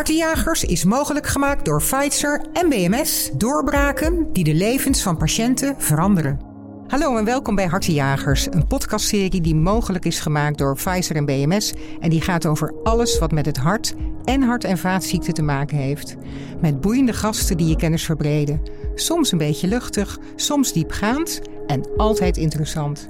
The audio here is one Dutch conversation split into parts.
Hartenjagers is mogelijk gemaakt door Pfizer en BMS. Doorbraken die de levens van patiënten veranderen. Hallo en welkom bij Hartenjagers, een podcastserie die mogelijk is gemaakt door Pfizer en BMS. En die gaat over alles wat met het hart en hart- en vaatziekten te maken heeft. Met boeiende gasten die je kennis verbreden. Soms een beetje luchtig, soms diepgaand en altijd interessant.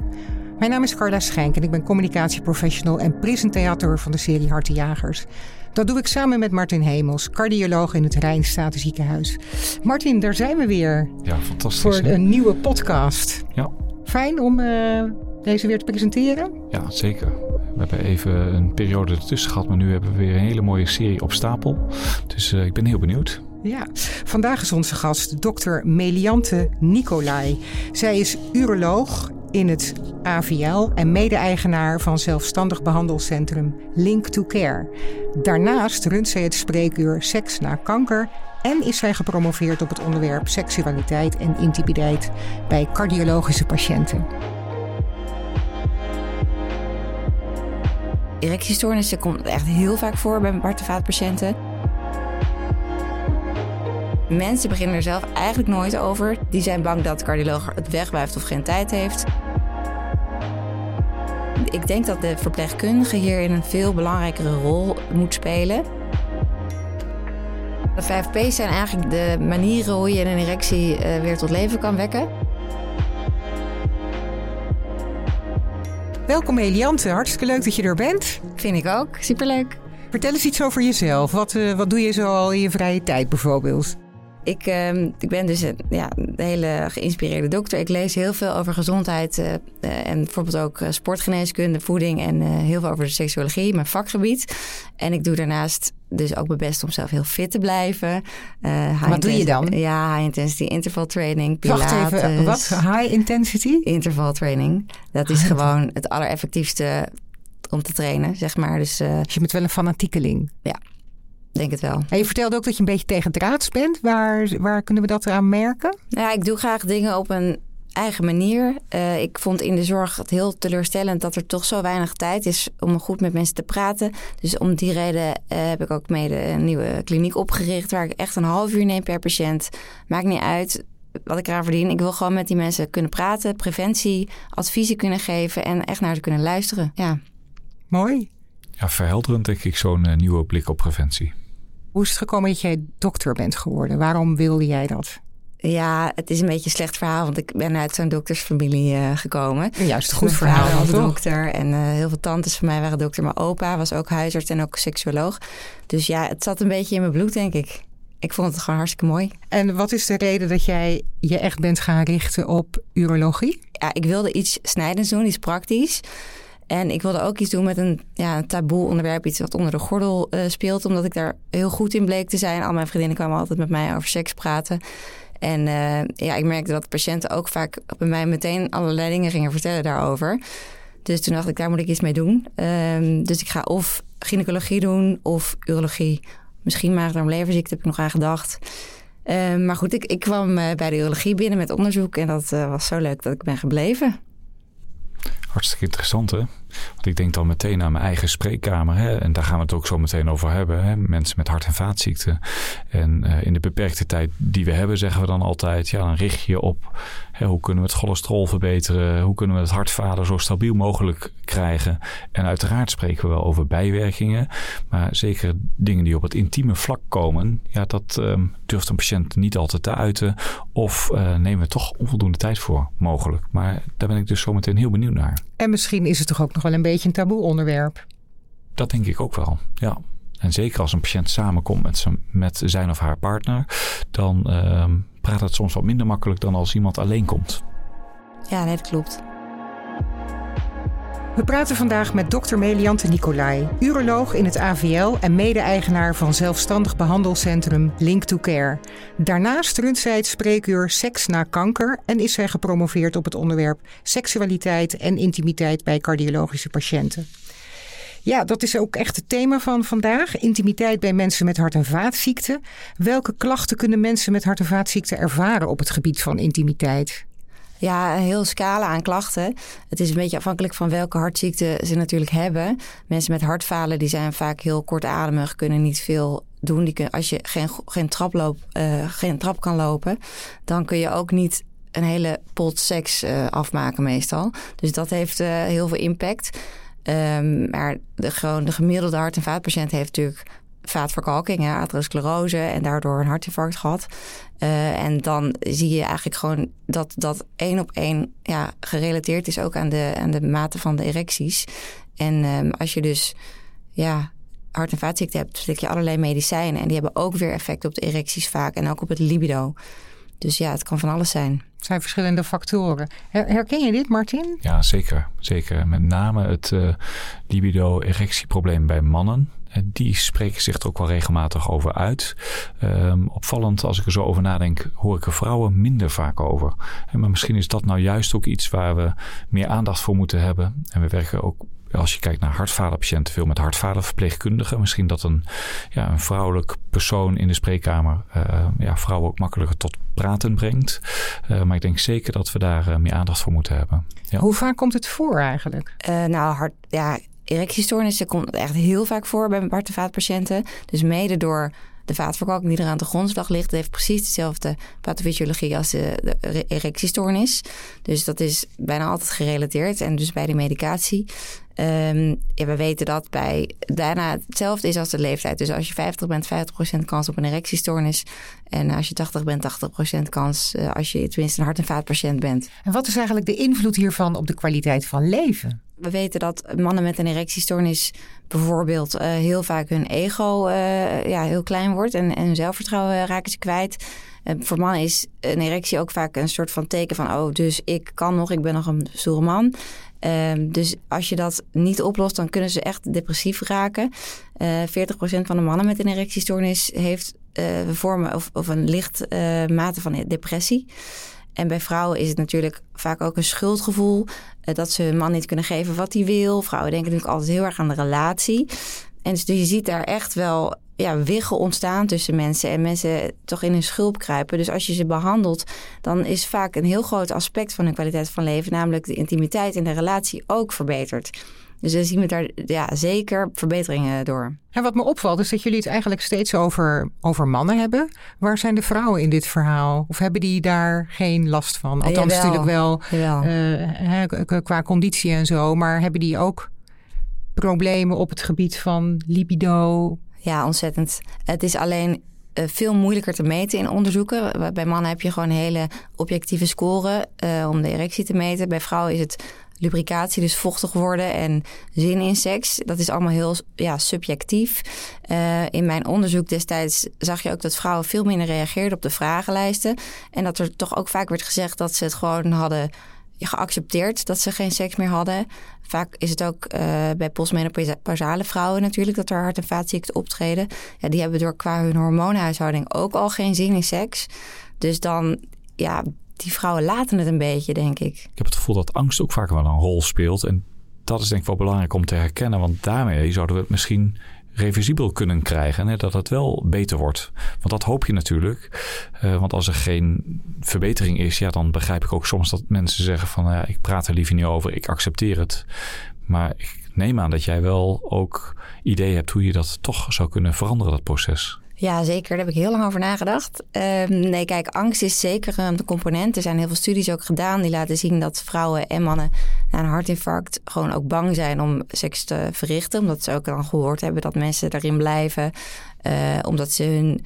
Mijn naam is Carla Schenk en ik ben communicatieprofessional en presentator van de serie Hartenjagers. Dat doe ik samen met Martin Hemels, cardioloog in het Rijnstatenziekenhuis. Martin, daar zijn we weer. Ja, fantastisch. Voor hè? een nieuwe podcast. Ja. Fijn om uh, deze weer te presenteren. Ja, zeker. We hebben even een periode ertussen gehad, maar nu hebben we weer een hele mooie serie op stapel. Dus uh, ik ben heel benieuwd. Ja, vandaag is onze gast dokter Meliante Nicolai. Zij is uroloog in het AVL en mede-eigenaar van zelfstandig behandelcentrum Link to Care. Daarnaast runt zij het spreekuur Seks na kanker en is zij gepromoveerd op het onderwerp seksualiteit en intimiteit bij cardiologische patiënten. Erectiestoornissen komt echt heel vaak voor bij hart- en vaatpatiënten. Mensen beginnen er zelf eigenlijk nooit over. Die zijn bang dat de cardioloog het wegwijft of geen tijd heeft. Ik denk dat de verpleegkundige hierin een veel belangrijkere rol moet spelen. De 5P's zijn eigenlijk de manieren hoe je een erectie uh, weer tot leven kan wekken. Welkom Eliante, hartstikke leuk dat je er bent. Vind ik ook, superleuk. Vertel eens iets over jezelf. Wat, uh, wat doe je zo al in je vrije tijd bijvoorbeeld? Ik, uh, ik ben dus een, ja, een hele geïnspireerde dokter. Ik lees heel veel over gezondheid uh, uh, en bijvoorbeeld ook sportgeneeskunde, voeding en heel veel over de seksuologie, mijn vakgebied. En ik doe daarnaast dus ook mijn best om zelf heel fit te blijven. wat doe je dan? Ja, high intensity interval training, pilates. Wacht even, wat? High intensity? Interval training. Dat is gewoon het allereffectiefste om te trainen, zeg maar. Dus, dus je bent wel een fanatiekeling. Ja, denk het wel. En je vertelde ook dat je een beetje tegen draads bent. Waar, waar kunnen we dat aan merken? Ja, ik doe graag dingen op een eigen manier. Uh, ik vond in de zorg het heel teleurstellend dat er toch zo weinig tijd is om goed met mensen te praten. Dus om die reden uh, heb ik ook mede een nieuwe kliniek opgericht waar ik echt een half uur neem per patiënt. Maakt niet uit wat ik eraan verdien. Ik wil gewoon met die mensen kunnen praten, preventie, adviezen kunnen geven en echt naar ze kunnen luisteren. Ja. Mooi. Ja, verhelderend denk ik zo'n uh, nieuwe blik op preventie. Hoe is het gekomen dat jij dokter bent geworden? Waarom wilde jij dat? Ja, het is een beetje een slecht verhaal, want ik ben uit zo'n doktersfamilie uh, gekomen. Juist, een goed verhaal. Mijn vader was dokter en uh, heel veel tantes van mij waren dokter. Mijn opa was ook huisarts en ook seksuoloog. Dus ja, het zat een beetje in mijn bloed, denk ik. Ik vond het gewoon hartstikke mooi. En wat is de reden dat jij je echt bent gaan richten op urologie? Ja, ik wilde iets snijdends doen, iets praktisch. En ik wilde ook iets doen met een, ja, taboe onderwerp, iets wat onder de gordel uh, speelt, omdat ik daar heel goed in bleek te zijn. Al mijn vriendinnen kwamen altijd met mij over seks praten. En uh, ja, ik merkte dat patiënten ook vaak bij mij meteen allerlei dingen gingen vertellen daarover. Dus toen dacht ik, daar moet ik iets mee doen. Um, dus ik ga of gynaecologie doen of urologie. Misschien maagdarm-leverziekte heb ik nog aan gedacht. Uh, maar goed, ik, ik kwam uh, bij de urologie binnen met onderzoek en dat was zo leuk dat ik ben gebleven. Hartstikke interessant, hè? Want ik denk dan meteen aan mijn eigen spreekkamer. Hè? En daar gaan we het ook zo meteen over hebben. Hè? Mensen met hart- en vaatziekten. En uh, in de beperkte tijd die we hebben, zeggen we dan altijd... ja, dan richt je op hè, hoe kunnen we het cholesterol verbeteren... hoe kunnen we het hartvader zo stabiel mogelijk krijgen. En uiteraard spreken we wel over bijwerkingen. Maar zeker dingen die op het intieme vlak komen... ja, dat uh, durft een patiënt niet altijd te uiten. Of uh, nemen we toch onvoldoende tijd voor, mogelijk. Maar daar ben ik dus zo meteen heel benieuwd naar. En misschien is het toch ook nog wel een beetje een taboe onderwerp. Dat denk ik ook wel, ja. En zeker als een patiënt samenkomt met zijn, met zijn of haar partner, dan uh, praat het soms wat minder makkelijk dan als iemand alleen komt. Ja, nee, dat klopt. We praten vandaag met dokter Meliante Nicolai, uroloog in het AVL en mede-eigenaar van zelfstandig behandelcentrum Link to Care. Daarnaast runt zij het spreekuur Seks na kanker en is zij gepromoveerd op het onderwerp seksualiteit en intimiteit bij cardiologische patiënten. Ja, dat is ook echt het thema van vandaag. Intimiteit bij mensen met hart- en vaatziekten. Welke klachten kunnen mensen met hart- en vaatziekten ervaren op het gebied van intimiteit? Ja, een heel scala aan klachten. Het is een beetje afhankelijk van welke hartziekte ze natuurlijk hebben. Mensen met hartfalen die zijn vaak heel kortademig, kunnen niet veel doen. Die als je geen, geen, trap uh, geen trap kan lopen, dan kun je ook niet een hele pot seks uh, afmaken meestal. Dus dat heeft uh, heel veel impact. Um, maar de, gewoon de gemiddelde hart- en vaatpatiënt heeft natuurlijk vaatverkalking, atherosclerose en daardoor een hartinfarct gehad. Uh, en dan zie je eigenlijk gewoon dat dat één op één ja, gerelateerd is ook aan de, aan de mate van de erecties. En um, als je dus ja, hart- en vaatziekte hebt, slik je allerlei medicijnen. En die hebben ook weer effect op de erecties vaak en ook op het libido. Dus ja, het kan van alles zijn. Het zijn verschillende factoren. Herken je dit, Martin? Ja, zeker. Zeker. Met name het uh, libido-erectieprobleem bij mannen. Die spreken zich er ook wel regelmatig over uit. Um, opvallend, als ik er zo over nadenk, hoor ik er vrouwen minder vaak over. Maar misschien is dat nou juist ook iets waar we meer aandacht voor moeten hebben. En we werken ook als je kijkt naar hartvaderpatiënten, veel met hartvaderverpleegkundigen. Misschien dat een, ja, een vrouwelijk persoon in de spreekkamer uh, ja, vrouwen ook makkelijker tot praten brengt. Uh, maar ik denk zeker dat we daar uh, meer aandacht voor moeten hebben. Ja. Hoe vaak komt het voor eigenlijk? nou, hart, ja, erectiestoornissen komt echt heel vaak voor bij hart- en vaatpatiënten. Dus mede door de vaatverkalking die er aan de grondslag ligt, heeft precies dezelfde pathofysiologie als de, de erectiestoornis. Dus dat is bijna altijd gerelateerd. En dus bij de medicatie. Um, ja, we weten dat bij daarna hetzelfde is als de leeftijd. Dus als je 50 bent, 50% kans op een erectiestoornis. En als je 80 bent, 80% kans uh, als je tenminste een hart- en vaatpatiënt bent. En wat is eigenlijk de invloed hiervan op de kwaliteit van leven? We weten dat mannen met een erectiestoornis bijvoorbeeld uh, heel vaak hun ego uh, ja, heel klein wordt en, en hun zelfvertrouwen raken ze kwijt. Uh, voor mannen is een erectie ook vaak een soort van teken van: oh, dus ik kan nog, ik ben nog een stoere man. Um, dus als je dat niet oplost, dan kunnen ze echt depressief raken. Uh, 40% van de mannen met een erectiestoornis heeft uh, vormen of, of een licht uh, mate van depressie. En bij vrouwen is het natuurlijk vaak ook een schuldgevoel dat ze hun man niet kunnen geven wat hij wil. Vrouwen denken natuurlijk altijd heel erg aan de relatie. En dus je ziet daar echt wel ja, wiggen ontstaan tussen mensen en mensen toch in hun schulp kruipen. Dus als je ze behandelt, dan is vaak een heel groot aspect van hun kwaliteit van leven, namelijk de intimiteit in de relatie, ook verbeterd. Dus dan zien we daar ja, zeker verbeteringen door. En wat me opvalt is dat jullie het eigenlijk steeds over, over mannen hebben. Waar zijn de vrouwen in dit verhaal? Of hebben die daar geen last van? Althans, Jawel. natuurlijk wel uh, qua conditie en zo. Maar hebben die ook problemen op het gebied van libido? Ja, ontzettend. Het is alleen uh, veel moeilijker te meten in onderzoeken. Bij mannen heb je gewoon hele objectieve score uh, om de erectie te meten. Bij vrouwen is het lubricatie, dus vochtig worden en zin in seks. Dat is allemaal heel ja, subjectief. Uh, in mijn onderzoek destijds zag je ook dat vrouwen veel minder reageerden op de vragenlijsten. En dat er toch ook vaak werd gezegd dat ze het gewoon hadden geaccepteerd dat ze geen seks meer hadden. Vaak is het ook uh, bij postmenopausale vrouwen natuurlijk dat er hart- en vaatziekten optreden. Ja, die hebben door qua hun hormoonhuishouding ook al geen zin in seks. Dus dan, ja, die vrouwen laten het een beetje, denk ik. Ik heb het gevoel dat angst ook vaak wel een rol speelt. En dat is denk ik wel belangrijk om te herkennen. Want daarmee zouden we het misschien reversibel kunnen krijgen. Hè, dat het wel beter wordt. Want dat hoop je natuurlijk. Uh, want als er geen verbetering is, ja, dan begrijp ik ook soms dat mensen zeggen van ja, ik praat er liever niet over, ik accepteer het. Maar ik neem aan dat jij wel ook idee hebt hoe je dat toch zou kunnen veranderen, dat proces. Ja, zeker. Daar heb ik heel lang over nagedacht. Um, nee, kijk, angst is zeker een component. Er zijn heel veel studies ook gedaan die laten zien dat vrouwen en mannen na een hartinfarct gewoon ook bang zijn om seks te verrichten. Omdat ze ook dan gehoord hebben dat mensen daarin blijven. Uh, omdat ze hun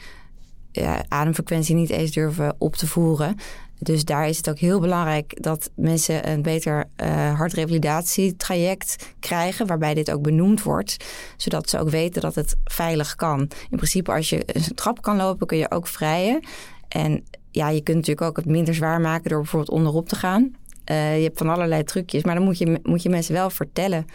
ademfrequentie niet eens durven op te voeren. Dus daar is het ook heel belangrijk dat mensen een beter uh, hartrevalidatietraject krijgen, waarbij dit ook benoemd wordt, zodat ze ook weten dat het veilig kan. In principe, als je een trap kan lopen, kun je ook vrijen. En ja, je kunt natuurlijk ook het minder zwaar maken door bijvoorbeeld onderop te gaan. Uh, je hebt van allerlei trucjes, maar dan moet je, moet je mensen wel vertellen.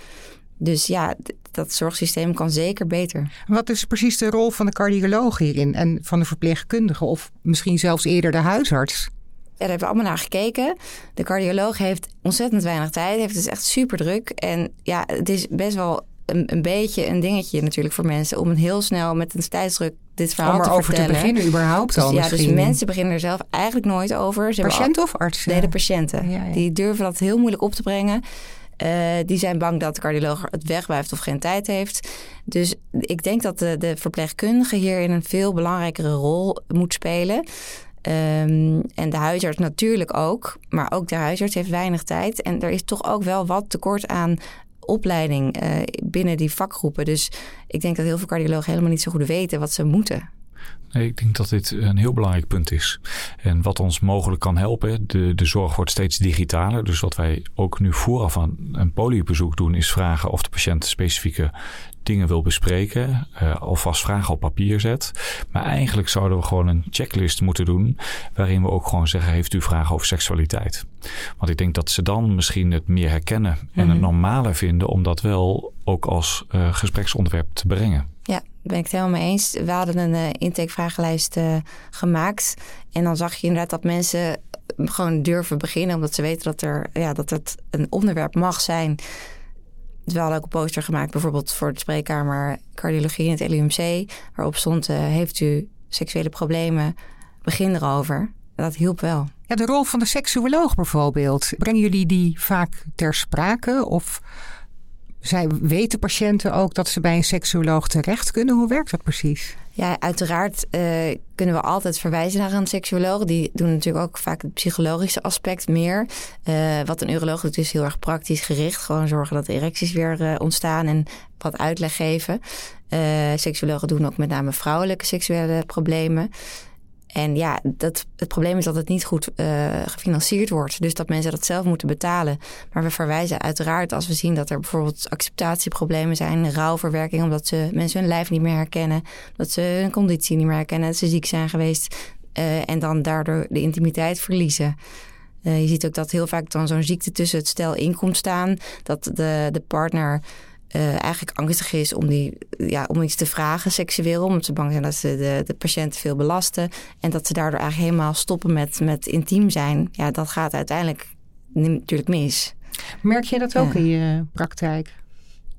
Dus ja, dat zorgsysteem kan zeker beter. Wat is precies de rol van de cardioloog hierin en van de verpleegkundige of misschien zelfs eerder de huisarts? Daar hebben we allemaal naar gekeken. De cardioloog heeft ontzettend weinig tijd. Heeft het echt super druk. En ja, het is best wel een, een beetje een dingetje natuurlijk voor mensen... om heel snel met een tijdsdruk dit verhaal om te erover vertellen. te beginnen überhaupt dus, al Ja, misschien. dus mensen beginnen er zelf eigenlijk nooit over. Ze Patiënt al, of arts? Nee, de patiënten. Ja, ja. Die durven dat heel moeilijk op te brengen. Uh, die zijn bang dat de cardioloog het wegwijft of geen tijd heeft. Dus ik denk dat de, de verpleegkundige hierin een veel belangrijkere rol moet spelen. Ehm, en de huisarts natuurlijk ook. Maar ook de huisarts heeft weinig tijd. En er is toch ook wel wat tekort aan opleiding uh, binnen die vakgroepen. Dus ik denk dat heel veel cardiologen helemaal niet zo goed weten wat ze moeten. Nee, ik denk dat dit een heel belangrijk punt is. En wat ons mogelijk kan helpen, de, de zorg wordt steeds digitaler. Dus wat wij ook nu vooraf aan een poliobezoek doen, is vragen of de patiënt specifieke dingen wil bespreken. Uh, alvast vragen op papier zet. Maar eigenlijk zouden we gewoon een checklist moeten doen. Waarin we ook gewoon zeggen: Heeft u vragen over seksualiteit? Want ik denk dat ze dan misschien het meer herkennen. En het mhm. normale vinden om dat wel ook als uh, gespreksonderwerp te brengen. Ja, ben ik het helemaal mee eens. We hadden een uh, intakevragenlijst uh, gemaakt. En dan zag je inderdaad dat mensen gewoon durven beginnen. Omdat ze weten dat, er, ja, dat het een onderwerp mag zijn. We hadden ook een poster gemaakt, bijvoorbeeld voor de spreekkamer cardiologie in het LUMC. Waarop stond, uh, heeft u seksuele problemen? Begin erover. Dat hielp wel. Ja, de rol van de seksuoloog bijvoorbeeld. Brengen jullie die vaak ter sprake? Of zij weten patiënten ook dat ze bij een seksuoloog terecht kunnen? Hoe werkt dat precies? Ja, uiteraard uh, kunnen we altijd verwijzen naar een seksuoloog. Die doen natuurlijk ook vaak het psychologische aspect meer. Uh, wat een uroloog doet is heel erg praktisch gericht. Gewoon zorgen dat erecties weer uh, ontstaan en wat uitleg geven. seksuologen doen ook met name vrouwelijke seksuele problemen. En ja, dat, het probleem is dat het niet goed uh, gefinancierd wordt. Dus dat mensen dat zelf moeten betalen. Maar we verwijzen uiteraard als we zien dat er bijvoorbeeld acceptatieproblemen zijn, rouwverwerking, omdat ze mensen hun lijf niet meer herkennen, dat ze hun conditie niet meer herkennen, dat ze ziek zijn geweest uh, en dan daardoor de intimiteit verliezen. Uh, je ziet ook dat heel vaak dan zo'n ziekte tussen het stel in komt staan, dat de, de partner uh, eigenlijk angstig is om, die, ja, om iets te vragen seksueel. Omdat ze bang zijn dat ze de, de patiënt veel belasten. En dat ze daardoor eigenlijk helemaal stoppen met, met intiem zijn. Ja, dat gaat uiteindelijk natuurlijk mis. Merk je dat ook in je praktijk?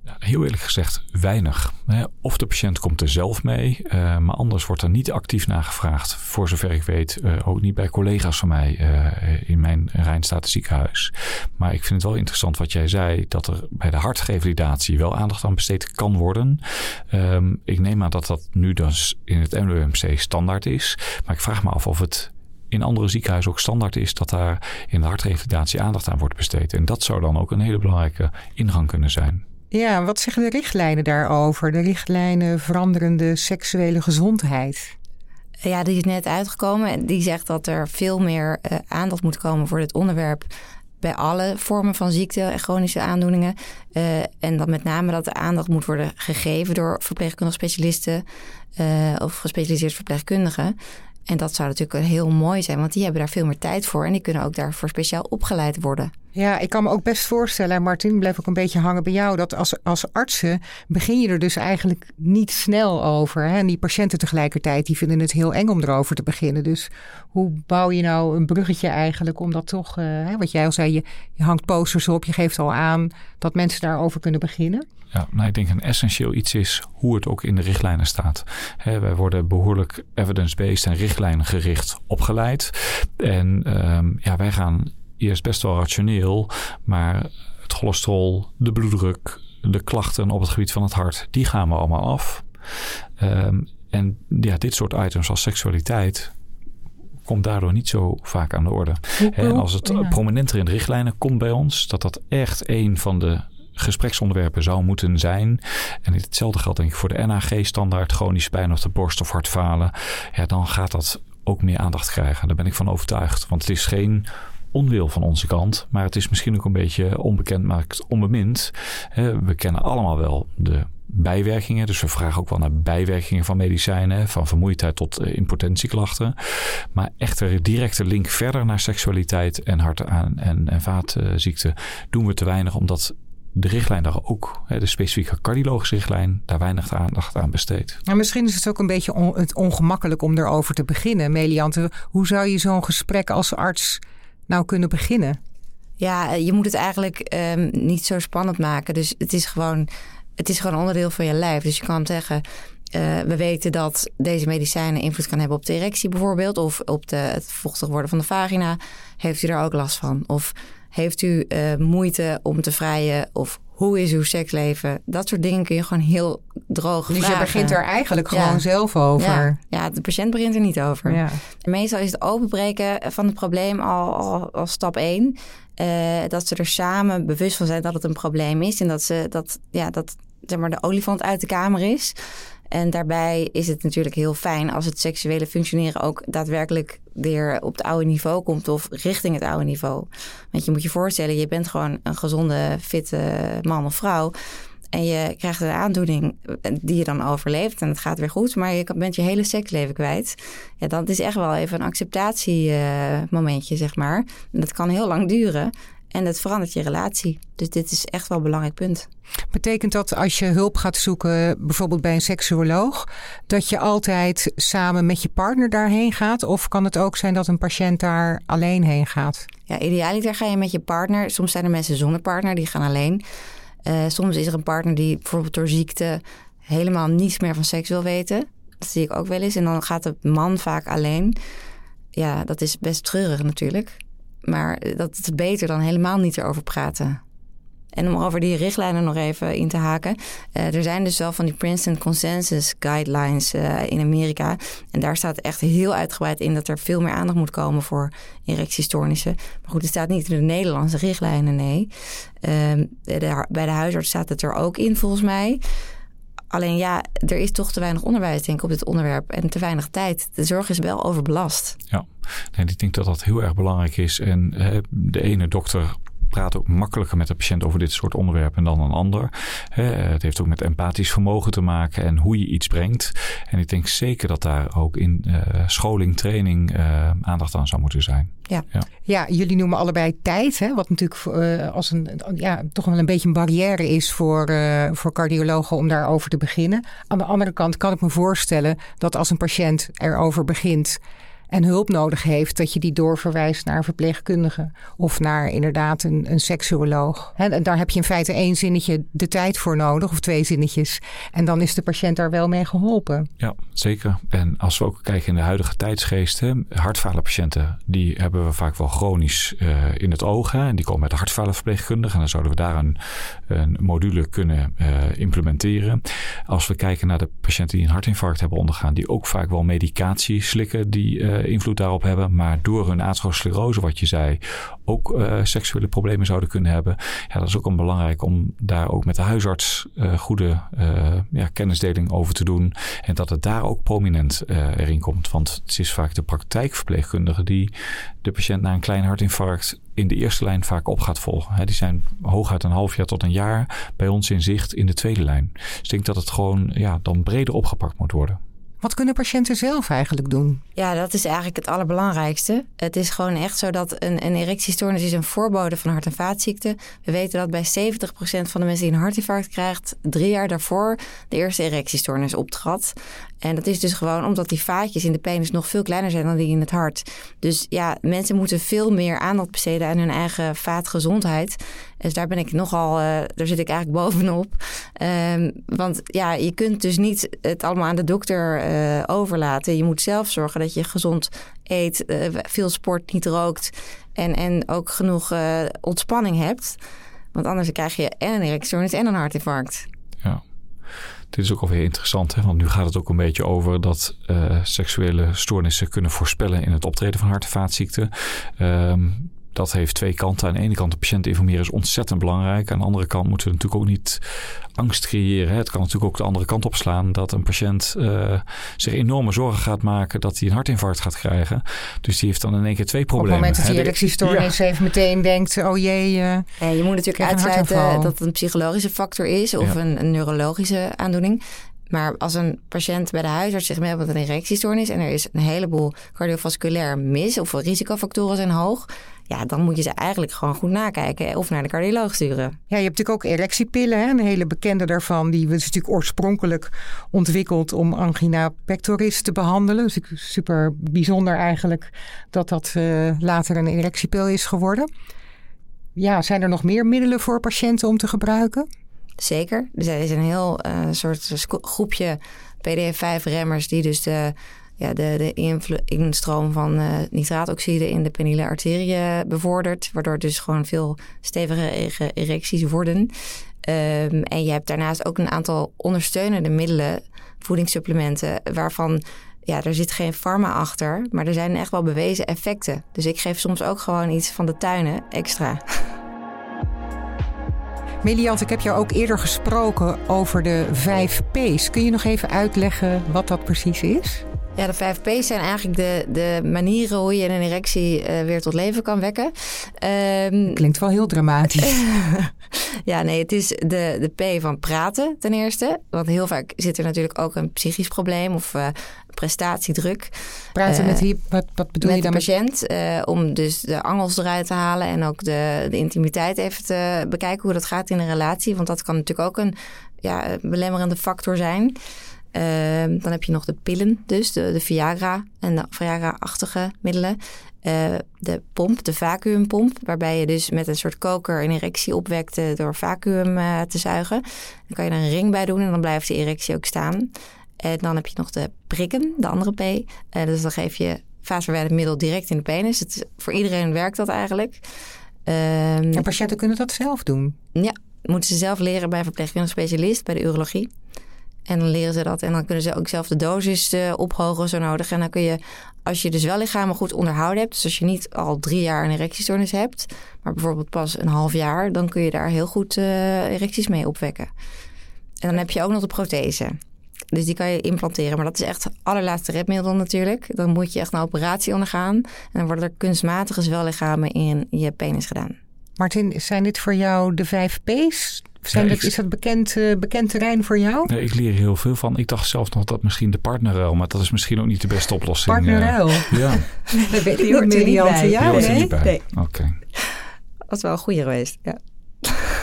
Heel eerlijk gezegd weinig. Of de patiënt komt er zelf mee, uh, maar anders wordt er niet actief naar gevraagd. Voor zover ik weet, uh, ook niet bij collega's van mij uh, in mijn Rijnstaten ziekenhuis. Maar ik vind het wel interessant wat jij zei, dat er bij de hartrevalidatie wel aandacht aan besteed kan worden. Um, ik neem aan dat dat nu dus in het MWMC standaard is. Maar ik vraag me af of het in andere ziekenhuizen ook standaard is dat daar in de hartrevalidatie aandacht aan wordt besteed. En dat zou dan ook een hele belangrijke ingang kunnen zijn. Ja, wat zeggen de richtlijnen daarover? De richtlijnen veranderende seksuele gezondheid? Ja, die is net uitgekomen. Die zegt dat er veel meer uh, aandacht moet komen voor dit onderwerp bij alle vormen van ziekte en chronische aandoeningen. Uh, en dat met name dat de aandacht moet worden gegeven door verpleegkundige specialisten uh, of gespecialiseerd verpleegkundigen. En dat zou natuurlijk heel mooi zijn, want die hebben daar veel meer tijd voor en die kunnen ook daarvoor speciaal opgeleid worden. Ja, ik kan me ook best voorstellen, Martin, blijf ook een beetje hangen bij jou, dat als, als artsen begin je er dus eigenlijk niet snel over. Hè? En die patiënten tegelijkertijd, die vinden het heel eng om erover te beginnen. Dus hoe bouw je nou een bruggetje eigenlijk om dat toch, uh, hè, wat jij al zei, je, je hangt posters op, je geeft al aan dat mensen daarover kunnen beginnen? Ja, nou, ik denk een essentieel iets is hoe het ook in de richtlijnen staat. He, wij worden behoorlijk evidence-based en richtlijnengericht opgeleid. En um, ja, wij gaan eerst best wel rationeel, maar het cholesterol, de bloeddruk, de klachten op het gebied van het hart, die gaan we allemaal af. Um, en ja, dit soort items als seksualiteit komt daardoor niet zo vaak aan de orde. En als het prominenter in de richtlijnen komt bij ons, dat dat echt een van de gespreksonderwerpen zou moeten zijn. En hetzelfde geldt denk ik voor de NAG-standaard, chronische pijn of de borst of hartfalen. Ja, dan gaat dat ook meer aandacht krijgen. Daar ben ik van overtuigd. Want het is geen onwil van onze kant. Maar het is misschien ook een beetje onbekend, maar onbemind. We kennen allemaal wel de bijwerkingen. Dus we vragen ook wel naar bijwerkingen van medicijnen. Van vermoeidheid tot eh, impotentieklachten. Maar echter directe link verder naar seksualiteit en hart- en, en vaatziekten doen we te weinig. Omdat de richtlijn daar ook, de specifieke cardiologische richtlijn, daar weinig aandacht aan besteedt. Misschien is het ook een beetje on, het ongemakkelijk om erover te beginnen. Meliante, hoe zou je zo'n gesprek als arts nou kunnen beginnen? Ja, je moet het eigenlijk um, niet zo spannend maken. Dus het is gewoon, het is gewoon onderdeel van je lijf. Dus je kan zeggen, uh, we weten dat deze medicijnen invloed kan hebben op de erectie bijvoorbeeld. Of op de, het vochtig worden van de vagina. Heeft u daar ook last van? Of heeft u uh, moeite om te vrijen? Of hoe is uw seksleven? Dat soort dingen kun je gewoon heel droog Dus vragen. je begint er eigenlijk Ja. gewoon zelf over. Ja, ja, de patiënt begint er niet over. Ja. Meestal is het openbreken van het probleem al, al, al stap één. Eh, dat ze er samen bewust van zijn dat het een probleem is. En dat, ze, dat, ja, dat zeg maar, de olifant uit de kamer is. En daarbij is het natuurlijk heel fijn als het seksuele functioneren ook daadwerkelijk weer op het oude niveau komt of richting het oude niveau. Want je moet je voorstellen, je bent gewoon een gezonde, fitte man of vrouw. En je krijgt een aandoening die je dan overleeft en het gaat weer goed, maar je bent je hele seksleven kwijt. Ja, dat is echt wel even een acceptatiemomentje, zeg maar. En dat kan heel lang duren en dat verandert je relatie. Dus dit is echt wel een belangrijk punt. Betekent dat als je hulp gaat zoeken, bijvoorbeeld bij een seksuoloog, dat je altijd samen met je partner daarheen gaat? Of kan het ook zijn dat een patiënt daar alleen heen gaat? Ja, idealiter ga je met je partner. Soms zijn er mensen zonder partner, die gaan alleen. Uh, soms is er een partner die bijvoorbeeld door ziekte helemaal niets meer van seks wil weten. Dat zie ik ook wel eens. En dan gaat de man vaak alleen. Ja, dat is best treurig natuurlijk. Maar dat is beter dan helemaal niet erover praten. En om over die richtlijnen nog even in te haken. Uh, er zijn dus wel van die Princeton Consensus Guidelines uh, in Amerika. En daar staat echt heel uitgebreid in dat er veel meer aandacht moet komen voor erectiestoornissen. Maar goed, het staat niet in de Nederlandse richtlijnen, nee. De, bij de huisarts staat het er ook in, volgens mij. Alleen ja, er is toch te weinig onderwijs, denk ik, op dit onderwerp. En te weinig tijd. De zorg is wel overbelast. Ja, en ik denk dat dat heel erg belangrijk is. En de ene dokter praat ook makkelijker met de patiënt over dit soort onderwerpen dan een ander. Het heeft ook met empathisch vermogen te maken en hoe je iets brengt. En ik denk zeker dat daar ook in uh, scholing, training uh, aandacht aan zou moeten zijn. Ja. Ja. ja, jullie noemen allebei tijd, hè, wat natuurlijk uh, als een, ja, toch wel een beetje een barrière is voor, voor cardiologen om daarover te beginnen. Aan de andere kant kan ik me voorstellen dat als een patiënt erover begint en hulp nodig heeft, dat je die doorverwijst naar een verpleegkundige of naar inderdaad een, een seksuoloog. En daar heb je in feite één zinnetje de tijd voor nodig, of twee zinnetjes. En dan is de patiënt daar wel mee geholpen. Ja, zeker. En als we ook kijken in de huidige tijdsgeest, hè, hartfalenpatiënten, die hebben we vaak wel chronisch uh, in het oog. En die komen met de hartfalenverpleegkundige. En dan zouden we daar een, een module kunnen uh, implementeren. Als we kijken naar de patiënten die een hartinfarct hebben ondergaan, die ook vaak wel medicatie slikken, die uh, invloed daarop hebben, maar door hun atherosclerose, wat je zei, ook uh, seksuele problemen zouden kunnen hebben. Ja, dat is ook een belangrijk om daar ook met de huisarts uh, goede ja, kennisdeling over te doen. En dat het daar ook prominent erin komt. Want het is vaak de praktijkverpleegkundige die de patiënt na een klein hartinfarct in de eerste lijn vaak op gaat volgen. Die zijn hooguit een half jaar tot een jaar bij ons in zicht in de tweede lijn. Dus ik denk dat het gewoon ja, dan breder opgepakt moet worden. Wat kunnen patiënten zelf eigenlijk doen? Ja, dat is eigenlijk het allerbelangrijkste. Het is gewoon echt zo dat een, een erectiestoornis is een voorbode van hart- en vaatziekten. We weten dat bij 70% van de mensen die een hartinfarct krijgt, drie jaar daarvoor de eerste erectiestoornis optrad. En dat is dus gewoon omdat die vaatjes in de penis nog veel kleiner zijn dan die in het hart. Dus ja, mensen moeten veel meer aandacht besteden aan hun eigen vaatgezondheid. Dus daar ben ik nogal, uh, daar zit ik eigenlijk bovenop. Um, want ja, je kunt dus niet het allemaal aan de dokter uh, overlaten. Je moet zelf zorgen dat je gezond eet, uh, veel sport, niet rookt en, en ook genoeg ontspanning hebt. Want anders krijg je en een erectiestoornis en een hartinfarct. Ja. Dit is ook alweer interessant, hè? want nu gaat het ook een beetje over dat uh, seksuele stoornissen kunnen voorspellen in het optreden van hart- en vaatziekten. Um, dat heeft twee kanten. Aan de ene kant de patiënt informeren is ontzettend belangrijk. Aan de andere kant moeten we natuurlijk ook niet angst creëren. Het kan natuurlijk ook de andere kant opslaan. Dat een patiënt uh, zich enorme zorgen gaat maken dat hij een hartinfarct gaat krijgen. Dus die heeft dan in één keer twee problemen. Op het moment dat hij erectiestoornis ja. heeft meteen denkt, oh jee. Uh, ja, je moet natuurlijk uitsluiten dat het een psychologische factor is of ja. een, een neurologische aandoening. Maar als een patiënt bij de huisarts zich meldt met een erectiestoornis en er is een heleboel cardiovasculair mis of risicofactoren zijn hoog, ja, dan moet je ze eigenlijk gewoon goed nakijken of naar de cardioloog sturen. Ja, je hebt natuurlijk ook erectiepillen, hè? een hele bekende daarvan. Die is natuurlijk oorspronkelijk ontwikkeld om angina pectoris te behandelen. Dus super bijzonder eigenlijk dat dat uh, later een erectiepil is geworden. Ja, zijn er nog meer middelen voor patiënten om te gebruiken? Zeker. Er is een heel uh, soort groepje PDF5-remmers die dus de, ja, de, de instroom van uh, nitraatoxide in de peniele arterie bevordert. Waardoor dus gewoon veel stevige erecties worden. Ehm, en je hebt daarnaast ook een aantal ondersteunende middelen, voedingssupplementen, waarvan ja, er zit geen pharma achter, maar er zijn echt wel bewezen effecten. Dus ik geef soms ook gewoon iets van de tuinen extra. Meliant, ik heb jou ook eerder gesproken over de 5 P's. Kun je nog even uitleggen wat dat precies is? Ja, de 5 P's zijn eigenlijk de, de manieren hoe je een erectie uh, weer tot leven kan wekken. Um, Klinkt wel heel dramatisch. ja, nee, het is de, de P van praten ten eerste. Want heel vaak zit er natuurlijk ook een psychisch probleem of uh, prestatiedruk. Praten met wie? Wat, wat bedoel je dan? Met de patiënt. Uh, om dus de angels eruit te halen en ook de, de intimiteit even te bekijken hoe dat gaat in een relatie. Want dat kan natuurlijk ook een ja, belemmerende factor zijn. Ehm, dan heb je nog de pillen, dus de, de Viagra en de Viagra-achtige middelen. Uh, de pomp, de vacuümpomp, waarbij je dus met een soort koker een erectie opwekt door vacuüm uh, te zuigen. Dan kan je er een ring bij doen en dan blijft die erectie ook staan. En dan heb je nog de prikken, de andere P. dus dan geef je vaatverwijdend middel direct in de penis. Het, voor iedereen werkt dat eigenlijk. Um, en patiënten kunnen dat zelf doen? Ja, moeten ze zelf leren bij een verpleegkundig specialist, bij de urologie. En dan leren ze dat. En dan kunnen ze ook zelf de dosis uh, ophogen zo nodig. En dan kun je, als je dus wel lichamen goed onderhouden hebt. Dus als je niet al drie jaar een erectiestoornis hebt. Maar bijvoorbeeld pas een half jaar. Dan kun je daar heel goed uh, erecties mee opwekken. En dan heb je ook nog de prothese. Dus die kan je implanteren. Maar dat is echt het allerlaatste redmiddel natuurlijk. Dan moet je echt een operatie ondergaan. En dan worden er kunstmatige zwellichamen in je penis gedaan. Martin, zijn dit voor jou de vijf P's? Zijn dat, is dat bekend, uh, bekend terrein voor jou? Nee, ik leer heel veel van. Ik dacht zelfs nog dat misschien de partnerruil, maar dat is misschien ook niet de beste oplossing. Partnerruil? Uh, ja. dat weet ik niet, Mediante. Ja, nee? Niet bij. nee. Oké. Okay. Dat was wel een goede geweest, ja.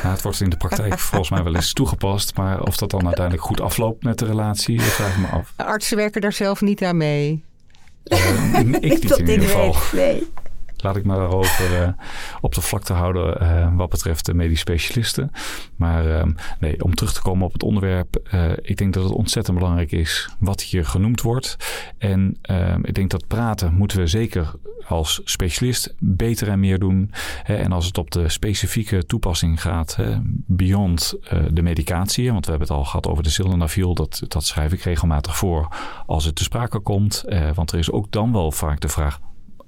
Nou, het wordt in de praktijk volgens mij wel eens toegepast. Maar of dat dan uiteindelijk goed afloopt met de relatie, dat vraag ik me af. Artsen werken daar zelf niet aan mee. Uh, ik niet in ieder geval. Nee laat ik me daarover uh, op de vlakte houden uh, wat betreft de medisch specialisten. Maar uh, nee, om terug te komen op het onderwerp. Eh, ik denk dat het ontzettend belangrijk is wat hier genoemd wordt. En ehm, ik denk dat praten moeten we zeker als specialist beter en meer doen. Hè, en als het op de specifieke toepassing gaat, hè, beyond de medicatie. Want we hebben het al gehad over de sildenafil. Dat, dat schrijf ik regelmatig voor als het te sprake komt. want er is ook dan wel vaak de vraag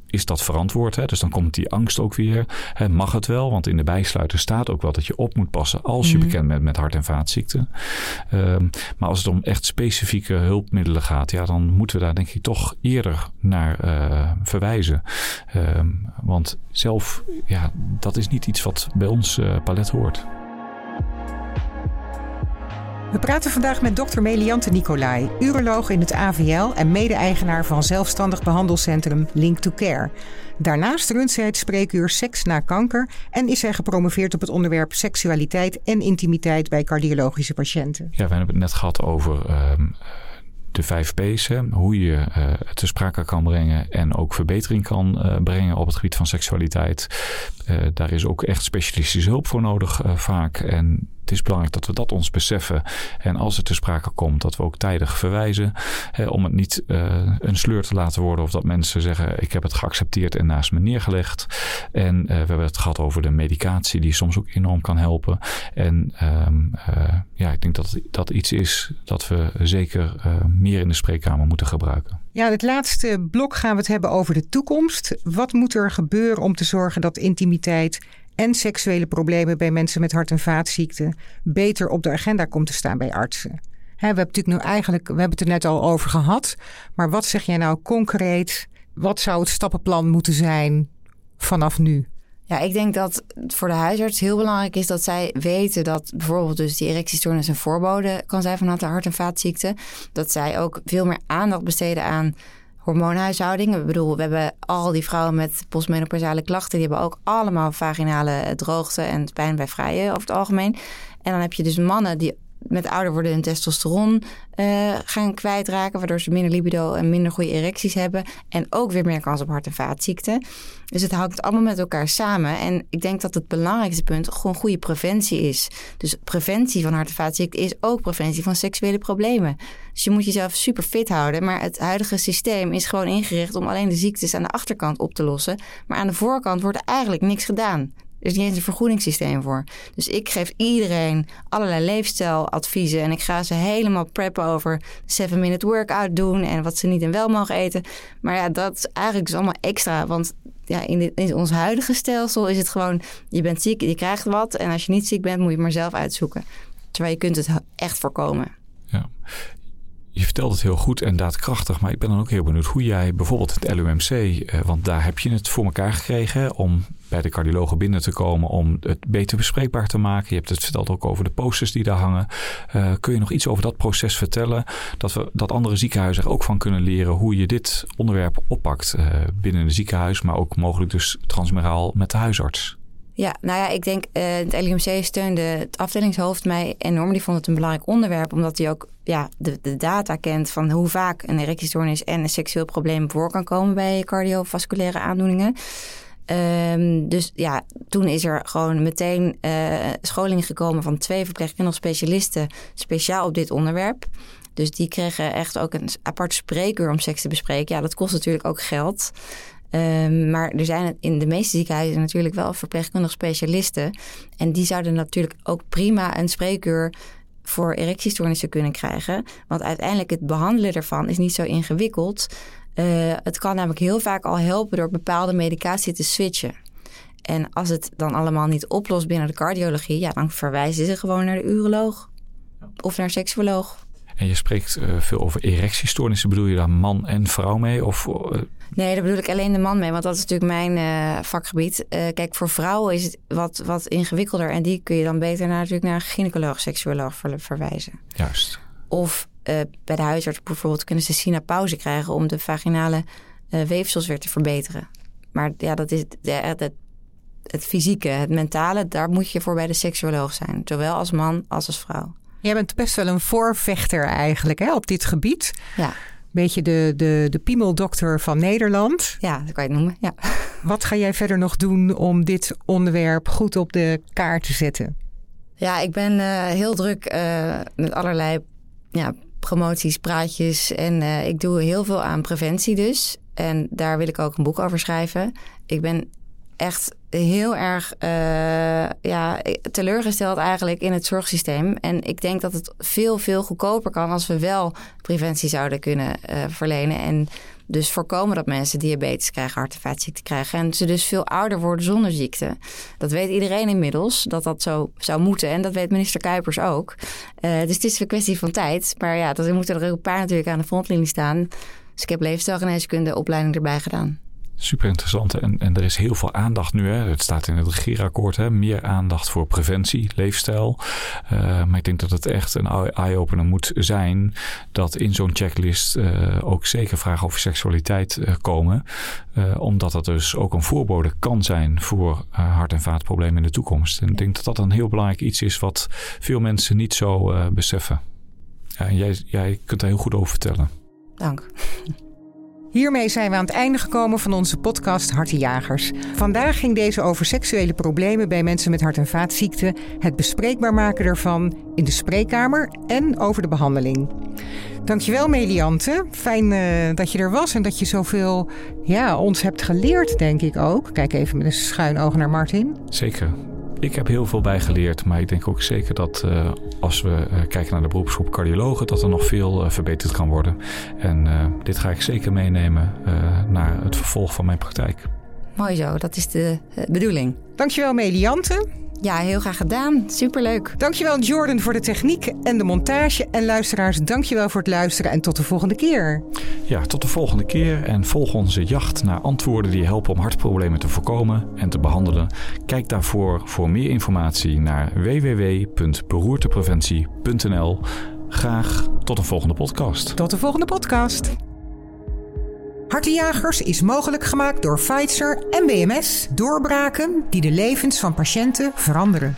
is dat verantwoord? Hè? Dus dan komt die angst ook weer. Hè, mag het wel? Want in de bijsluiter staat ook wel dat je op moet passen als je mhm. bekend bent met hart- en vaatziekten. Um, maar als het om echt specifieke hulpmiddelen gaat, ja, dan moeten we daar denk ik toch eerder naar uh, verwijzen. Um, want zelf, ja, dat is niet iets wat bij ons uh, palet hoort. We praten vandaag met dokter Meliante Nicolai, uroloog in het AVL en mede-eigenaar van zelfstandig behandelcentrum Link to Care. Daarnaast runt zij het spreekuur Seks na kanker en is zij gepromoveerd op het onderwerp seksualiteit en intimiteit bij cardiologische patiënten. Ja, we hebben het net gehad over uh, de vijf P's. Hoe je het te sprake kan brengen en ook verbetering kan uh, brengen op het gebied van seksualiteit. Uh, daar is ook echt specialistische hulp voor nodig vaak. En het is belangrijk dat we dat ons beseffen. En als het te sprake komt, dat we ook tijdig verwijzen. Hè, om het niet uh, een sleur te laten worden. Of dat mensen zeggen: Ik heb het geaccepteerd en naast me neergelegd. En uh, we hebben het gehad over de medicatie, die soms ook enorm kan helpen. En um, uh, ja, ik denk dat dat iets is dat we zeker meer in de spreekkamer moeten gebruiken. Ja, het laatste blok gaan we het hebben over de toekomst. Wat moet er gebeuren om te zorgen dat intimiteit en seksuele problemen bij mensen met hart- en vaatziekten beter op de agenda komt te staan bij artsen. we hebben natuurlijk nu eigenlijk, we hebben het er net al over gehad. Maar wat zeg jij nou concreet? Wat zou het stappenplan moeten zijn vanaf nu? Ja, ik denk dat voor de huisarts heel belangrijk is dat zij weten dat bijvoorbeeld dus die erectiestoornis een voorbode kan zijn van hart- en vaatziekten. Dat zij ook veel meer aandacht besteden aan hormoonhuishouding. Ik bedoel, we hebben al die vrouwen met postmenopausale klachten, die hebben ook allemaal vaginale droogte en pijn bij vrijen over het algemeen. En dan heb je dus mannen die met ouder worden hun testosteron uh, gaan kwijtraken, waardoor ze minder libido en minder goede erecties hebben. En ook weer meer kans op hart- en vaatziekten. Dus het hangt allemaal met elkaar samen. En ik denk dat het belangrijkste punt gewoon goede preventie is. Dus preventie van hart- en vaatziekten is ook preventie van seksuele problemen. Dus je moet jezelf super fit houden. Maar het huidige systeem is gewoon ingericht om alleen de ziektes aan de achterkant op te lossen. Maar aan de voorkant wordt eigenlijk niks gedaan. Er is niet eens een vergoedingssysteem voor. Dus ik geef iedereen allerlei leefstijladviezen. En ik ga ze helemaal preppen over de 7-minute workout doen. En wat ze niet en wel mogen eten. Maar ja, dat is eigenlijk dus allemaal extra. Want ja, in, in ons huidige stelsel is het gewoon... je bent ziek, je krijgt wat. En als je niet ziek bent, moet je het maar zelf uitzoeken. Terwijl je kunt het echt voorkomen. Ja. Je vertelt het heel goed en daadkrachtig, maar ik ben dan ook heel benieuwd hoe jij bijvoorbeeld het LUMC, eh, want daar heb je het voor elkaar gekregen om bij de cardiologen binnen te komen om het beter bespreekbaar te maken. Je hebt het verteld ook over de posters die daar hangen. Uh, kun je nog iets over dat proces vertellen? Dat, we, dat andere ziekenhuizen er ook van kunnen leren hoe je dit onderwerp oppakt uh, binnen een ziekenhuis, maar ook mogelijk dus transmeraal met de huisarts. Ja, nou ja, ik denk uh, het LUMC steunde het afdelingshoofd mij enorm. Die vond het een belangrijk onderwerp, omdat hij ook ja, de, de data kent van hoe vaak een erectiestoornis en een seksueel probleem voor kan komen bij cardiovasculaire aandoeningen. Um, dus ja, toen is er gewoon meteen uh, scholing gekomen van twee verpleegkundige specialisten speciaal op dit onderwerp. Dus die kregen echt ook een apart spreekuur om seks te bespreken. Ja, dat kost natuurlijk ook geld. Um, maar er zijn in de meeste ziekenhuizen natuurlijk wel verpleegkundige specialisten. En die zouden natuurlijk ook prima een spreekuur voor erectiestoornissen kunnen krijgen. Want uiteindelijk het behandelen ervan is niet zo ingewikkeld. Uh, het kan namelijk heel vaak al helpen door bepaalde medicatie te switchen. En als het dan allemaal niet oplost binnen de cardiologie, ja, dan verwijzen ze gewoon naar de uroloog of naar seksuoloog. En je spreekt uh, veel over erectiestoornissen. Bedoel je daar man en vrouw mee? Of, uh... Nee, daar bedoel ik alleen de man mee, want dat is natuurlijk mijn uh, vakgebied. kijk, voor vrouwen is het wat, wat ingewikkelder en die kun je dan beter naar, natuurlijk naar een gynaecoloog, seksuoloog ver, verwijzen. Juist. Of bij de huisarts bijvoorbeeld kunnen ze sinapauze krijgen om de vaginale weefsels weer te verbeteren. Maar ja, dat is het, het fysieke, het mentale, daar moet je voor bij de seksuoloog zijn. Zowel als man als als vrouw. Jij bent best wel een voorvechter eigenlijk hè, op dit gebied. Ja. Beetje de, de, de piemeldokter van Nederland. Ja, dat kan je het noemen, ja. Wat ga jij verder nog doen om dit onderwerp goed op de kaart te zetten? Ja, ik ben uh, heel druk uh, met allerlei ja, promoties, praatjes. En uh, ik doe heel veel aan preventie dus. En daar wil ik ook een boek over schrijven. Ik ben echt heel erg uh, ja, teleurgesteld eigenlijk in het zorgsysteem. En ik denk dat het veel, veel goedkoper kan als we wel preventie zouden kunnen uh, verlenen. En dus voorkomen dat mensen diabetes krijgen, hart- en vaatziekten krijgen. En ze dus veel ouder worden zonder ziekte. Dat weet iedereen inmiddels, dat dat zo zou moeten. En dat weet minister Kuipers ook. Uh, dus het is een kwestie van tijd. Maar ja, er moeten er een paar natuurlijk aan de frontlinie staan. Dus ik heb leefstijlgeneeskunde opleiding erbij gedaan. Super interessant. En, en er is heel veel aandacht nu. Hè. Het staat in het regeerakkoord. Hè. Meer aandacht voor preventie, leefstijl. Uh, maar ik denk dat het echt een eye-opener moet zijn. Dat in zo'n checklist uh, ook zeker vragen over seksualiteit uh, komen. omdat dat dus ook een voorbode kan zijn voor hart- en vaatproblemen in de toekomst. En ik denk dat dat een heel belangrijk iets is wat veel mensen niet zo beseffen. Ja, en jij, jij kunt daar heel goed over vertellen. Dank. Hiermee zijn we aan het einde gekomen van onze podcast Hartenjagers. Vandaag ging deze over seksuele problemen bij mensen met hart- en vaatziekten, het bespreekbaar maken ervan in de spreekkamer en over de behandeling. Dankjewel Meliante. Fijn uh, dat je er was en dat je zoveel ja, ons hebt geleerd, denk ik ook. Kijk even met een schuin oog naar Martin. Zeker. Ik heb heel veel bijgeleerd, maar ik denk ook zeker dat uh, als we uh, kijken naar de beroepsgroep cardiologen, dat er nog veel uh, verbeterd kan worden. En dit ga ik zeker meenemen naar het vervolg van mijn praktijk. Mooi zo, dat is de bedoeling. Dankjewel Meliante. Ja, heel graag gedaan. Superleuk. Dankjewel Jordan voor de techniek en de montage. En luisteraars, dankjewel voor het luisteren en tot de volgende keer. Ja, tot de volgende keer. En volg onze jacht naar antwoorden die helpen om hartproblemen te voorkomen en te behandelen. Kijk daarvoor voor meer informatie naar www.beroertepreventie.nl. Graag tot een volgende podcast. Tot de volgende podcast. Hartenjagers is mogelijk gemaakt door Pfizer en BMS. Doorbraken die de levens van patiënten veranderen.